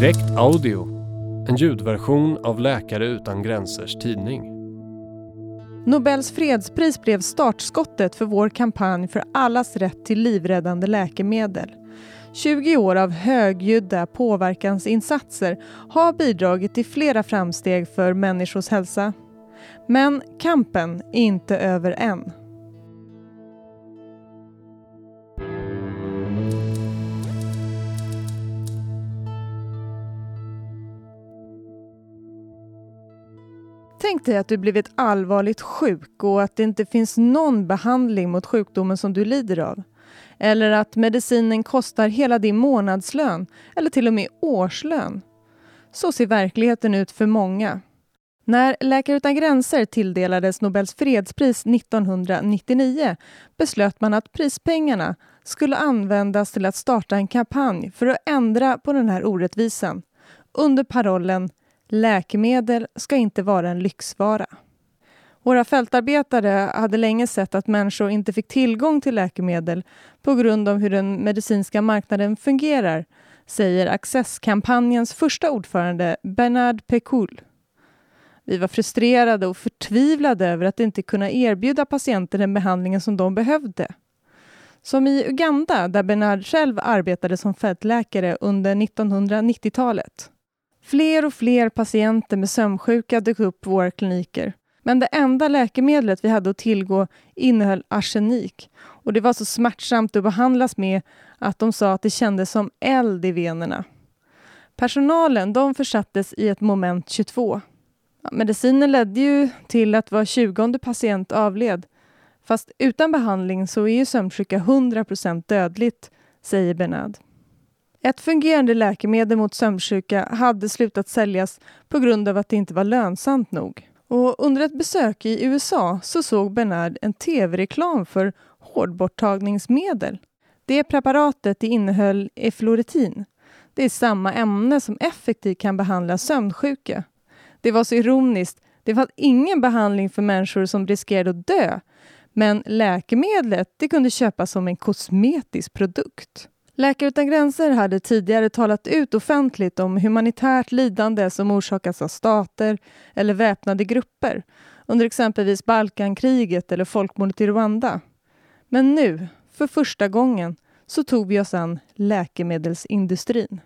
Direkt Audio, en ljudversion av Läkare utan gränsers tidning. Nobels fredspris blev startskottet för vår kampanj för allas rätt till livräddande läkemedel. 20 år av högljudda påverkansinsatser har bidragit till flera framsteg för människors hälsa. Men kampen är inte över än. Tänk dig att du blivit allvarligt sjuk och att det inte finns någon behandling mot sjukdomen som du lider av. Eller att medicinen kostar hela din månadslön eller till och med årslön. Så ser verkligheten ut för många. När Läkare utan gränser tilldelades Nobels fredspris 1999 beslöt man att prispengarna skulle användas till att starta en kampanj för att ändra på den här orättvisan under parollen Läkemedel ska inte vara en lyxvara. Våra fältarbetare hade länge sett att människor inte fick tillgång till läkemedel på grund av hur den medicinska marknaden fungerar, säger Access-kampanjens första ordförande Bernard Pekul. Vi var frustrerade och förtvivlade över att inte kunna erbjuda patienter den behandlingen som de behövde. Som i Uganda, där Bernard själv arbetade som fältläkare under 1990-talet. Fler och fler patienter med sömnsjuka dök upp på våra kliniker. Men det enda läkemedlet vi hade att tillgå innehöll arsenik. Och det var så smärtsamt att behandlas med att de sa att det kändes som eld i venerna. Personalen de försattes i ett moment 22. Medicinen ledde ju till att var tjugonde patient avled. Fast utan behandling så är ju sömnsjuka 100% dödligt, säger Benad. Ett fungerande läkemedel mot sömnsjuka hade slutat säljas på grund av att det inte var lönsamt nog. Och under ett besök i USA så såg Bernard en tv-reklam för hårdborttagningsmedel. Det preparatet det innehöll efloretin. Det är samma ämne som effektivt kan behandla sömnsjuka. Det var så ironiskt. Det fanns ingen behandling för människor som riskerade att dö. Men läkemedlet det kunde köpas som en kosmetisk produkt. Läkare utan gränser hade tidigare talat ut offentligt om humanitärt lidande som orsakas av stater eller väpnade grupper under exempelvis Balkankriget eller folkmordet i Rwanda. Men nu, för första gången, så tog vi oss an läkemedelsindustrin.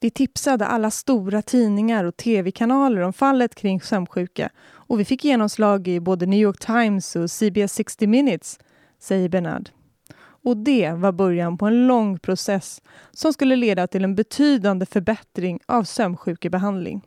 Vi tipsade alla stora tidningar och tv-kanaler om fallet kring sömnsjuka och vi fick genomslag i både New York Times och CBS 60 Minutes, säger Bernard. Och det var början på en lång process som skulle leda till en betydande förbättring av sömnsjukebehandling.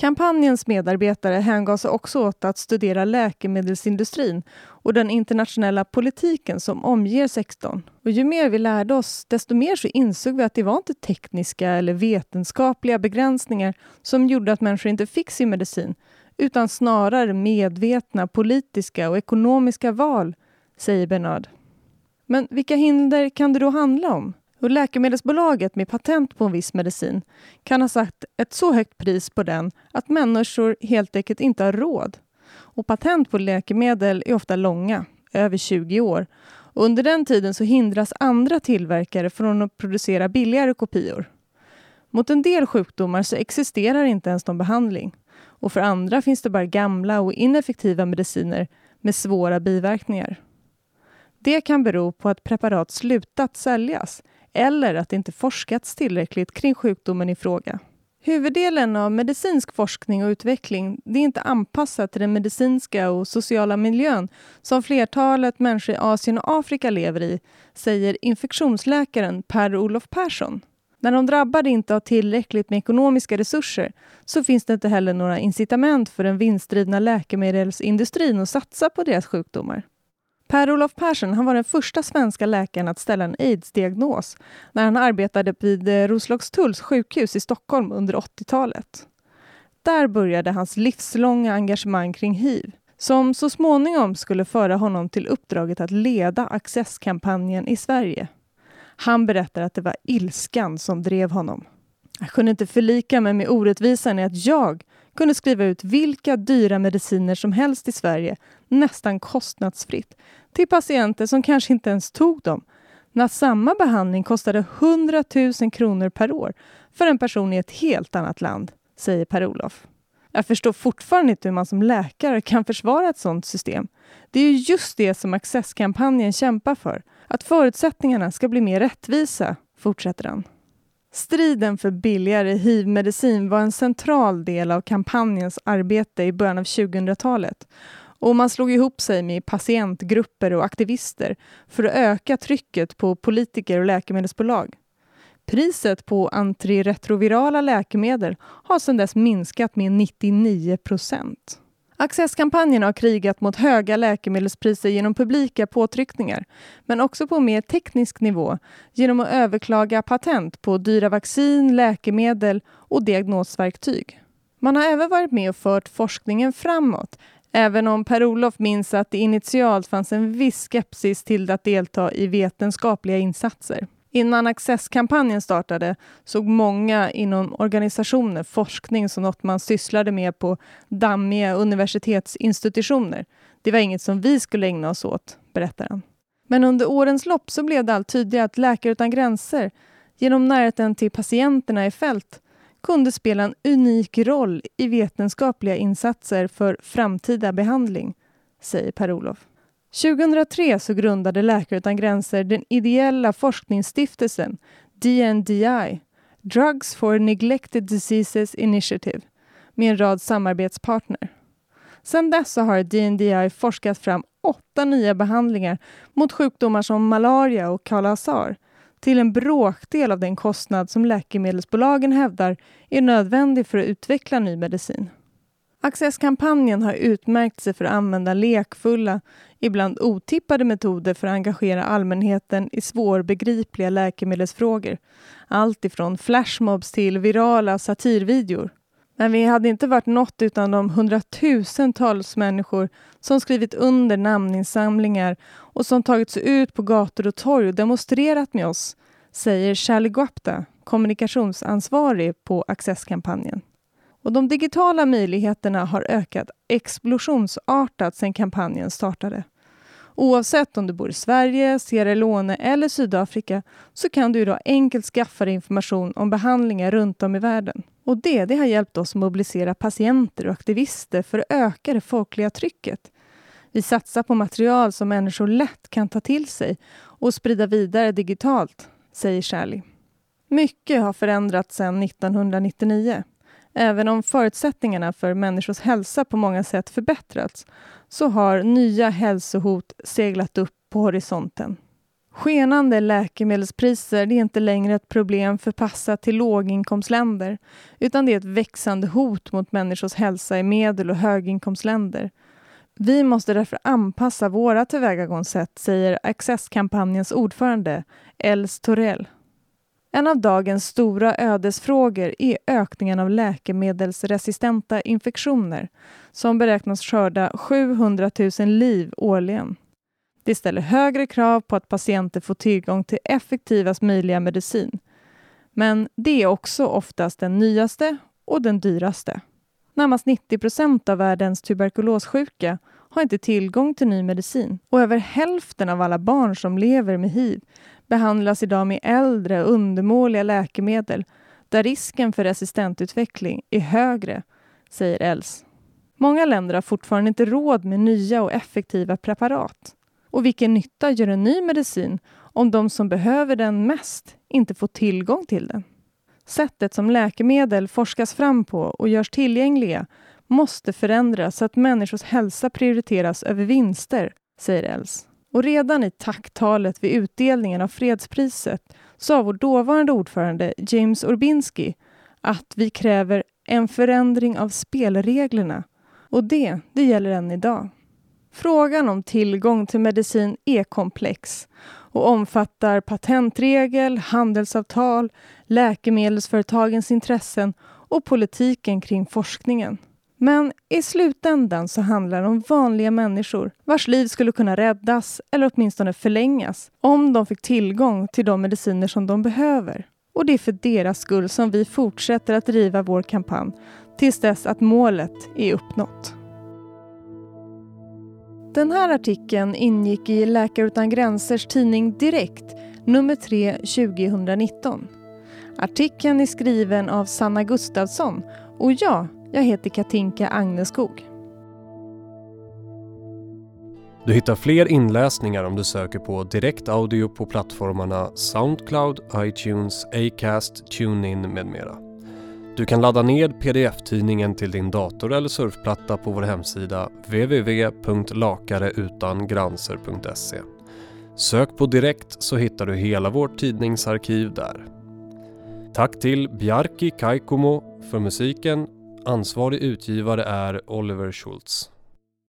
Kampanjens medarbetare hängav sig också åt att studera läkemedelsindustrin och den internationella politiken som omger 16. Och ju mer vi lärde oss, desto mer så insåg vi att det var inte tekniska eller vetenskapliga begränsningar som gjorde att människor inte fick sin medicin, utan snarare medvetna politiska och ekonomiska val, säger Bernard. Men vilka hinder kan det då handla om? Och läkemedelsbolaget med patent på en viss medicin kan ha satt ett så högt pris på den att människor helt enkelt inte har råd. Och patent på läkemedel är ofta långa, över 20 år. Och under den tiden så hindras andra tillverkare från att producera billigare kopior. Mot en del sjukdomar så existerar inte ens någon behandling. Och för andra finns det bara gamla och ineffektiva mediciner med svåra biverkningar. Det kan bero på att preparat slutat säljas eller att det inte forskats tillräckligt kring sjukdomen i fråga. Huvuddelen av medicinsk forskning och utveckling det är inte anpassat till den medicinska och sociala miljön som flertalet människor i Asien och Afrika lever i, säger infektionsläkaren Per-Olof Persson. När de drabbade inte har tillräckligt med ekonomiska resurser så finns det inte heller några incitament för den vinstdrivna läkemedelsindustrin att satsa på deras sjukdomar. Per-Olof Persson han var den första svenska läkaren att ställa en aids-diagnos när han arbetade vid eh, Roslagstulls sjukhus i Stockholm under 80-talet. Där började hans livslånga engagemang kring hiv som så småningom skulle föra honom till uppdraget att leda Accesskampanjen i Sverige. Han berättar att det var ilskan som drev honom. Jag kunde inte förlika mig med orättvisan i att jag kunde skriva ut vilka dyra mediciner som helst i Sverige nästan kostnadsfritt till patienter som kanske inte ens tog dem när samma behandling kostade 100 000 kronor per år för en person i ett helt annat land, säger Per-Olof. Jag förstår fortfarande inte hur man som läkare kan försvara ett sådant system. Det är ju just det som Access-kampanjen kämpar för. Att förutsättningarna ska bli mer rättvisa, fortsätter han. Striden för billigare hiv-medicin var en central del av kampanjens arbete i början av 2000-talet. Och man slog ihop sig med patientgrupper och aktivister för att öka trycket på politiker och läkemedelsbolag. Priset på antiretrovirala läkemedel har sedan dess minskat med 99 procent. Accesskampanjen har krigat mot höga läkemedelspriser genom publika påtryckningar, men också på mer teknisk nivå genom att överklaga patent på dyra vaccin, läkemedel och diagnosverktyg. Man har även varit med och fört forskningen framåt, även om Per-Olof minns att det initialt fanns en viss skepsis till att delta i vetenskapliga insatser. Innan Access-kampanjen startade såg många inom organisationer forskning som något man sysslade med på dammiga universitetsinstitutioner. Det var inget som vi skulle ägna oss åt, berättar han. Men under årens lopp så blev det allt tydligare att Läkare utan gränser genom närheten till patienterna i fält kunde spela en unik roll i vetenskapliga insatser för framtida behandling, säger Per-Olof. 2003 så grundade Läkare utan gränser den ideella forskningsstiftelsen DNDI, Drugs for Neglected Diseases Initiative, med en rad samarbetspartner. Sedan dess har DNDI forskat fram åtta nya behandlingar mot sjukdomar som malaria och kalasar till en bråkdel av den kostnad som läkemedelsbolagen hävdar är nödvändig för att utveckla ny medicin. Access-kampanjen har utmärkt sig för att använda lekfulla, ibland otippade metoder för att engagera allmänheten i svårbegripliga läkemedelsfrågor. Allt ifrån flashmobs till virala satirvideor. Men vi hade inte varit något utan de hundratusentals människor som skrivit under namninsamlingar och som tagit sig ut på gator och torg och demonstrerat med oss, säger Charlie Guapta, kommunikationsansvarig på Access-kampanjen. Och de digitala möjligheterna har ökat explosionsartat sedan kampanjen startade. Oavsett om du bor i Sverige, Sierra Leone eller Sydafrika så kan du idag enkelt skaffa dig information om behandlingar runt om i världen. Och det, det har hjälpt oss att mobilisera patienter och aktivister för att öka det folkliga trycket. Vi satsar på material som människor lätt kan ta till sig och sprida vidare digitalt, säger Charlie. Mycket har förändrats sedan 1999. Även om förutsättningarna för människors hälsa på många sätt förbättrats så har nya hälsohot seglat upp på horisonten. Skenande läkemedelspriser är inte längre ett problem förpassat till låginkomstländer utan det är ett växande hot mot människors hälsa i medel och höginkomstländer. Vi måste därför anpassa våra tillvägagångssätt, säger Access-kampanjens ordförande Els Torell. En av dagens stora ödesfrågor är ökningen av läkemedelsresistenta infektioner som beräknas skörda 700 000 liv årligen. Det ställer högre krav på att patienter får tillgång till effektivast möjliga medicin. Men det är också oftast den nyaste och den dyraste. Närmast 90 procent av världens tuberkulossjuka har inte tillgång till ny medicin och över hälften av alla barn som lever med hiv behandlas idag med äldre, undermåliga läkemedel där risken för resistentutveckling är högre, säger Els. Många länder har fortfarande inte råd med nya och effektiva preparat. Och vilken nytta gör en ny medicin om de som behöver den mest inte får tillgång till den? Sättet som läkemedel forskas fram på och görs tillgängliga måste förändras så att människors hälsa prioriteras över vinster, säger Els. Och redan i tacktalet vid utdelningen av fredspriset sa vår dåvarande ordförande James Orbinski att vi kräver en förändring av spelreglerna. Och det, det gäller än idag. Frågan om tillgång till medicin är komplex och omfattar patentregel, handelsavtal, läkemedelsföretagens intressen och politiken kring forskningen. Men i slutändan så handlar det om vanliga människor vars liv skulle kunna räddas eller åtminstone förlängas om de fick tillgång till de mediciner som de behöver. Och det är för deras skull som vi fortsätter att driva vår kampanj tills dess att målet är uppnått. Den här artikeln ingick i Läkare utan gränsers tidning Direkt nummer 3 2019. Artikeln är skriven av Sanna Gustafsson och jag, jag heter Katinka Agneskog. Du hittar fler inläsningar om du söker på direkt audio på plattformarna Soundcloud, iTunes, Acast, TuneIn med mera. Du kan ladda ned pdf-tidningen till din dator eller surfplatta på vår hemsida www.lakareutangranser.se. Sök på direkt så hittar du hela vårt tidningsarkiv där. Tack till Bjarki Kaikomo för musiken. Ansvarig utgivare är Oliver Schultz.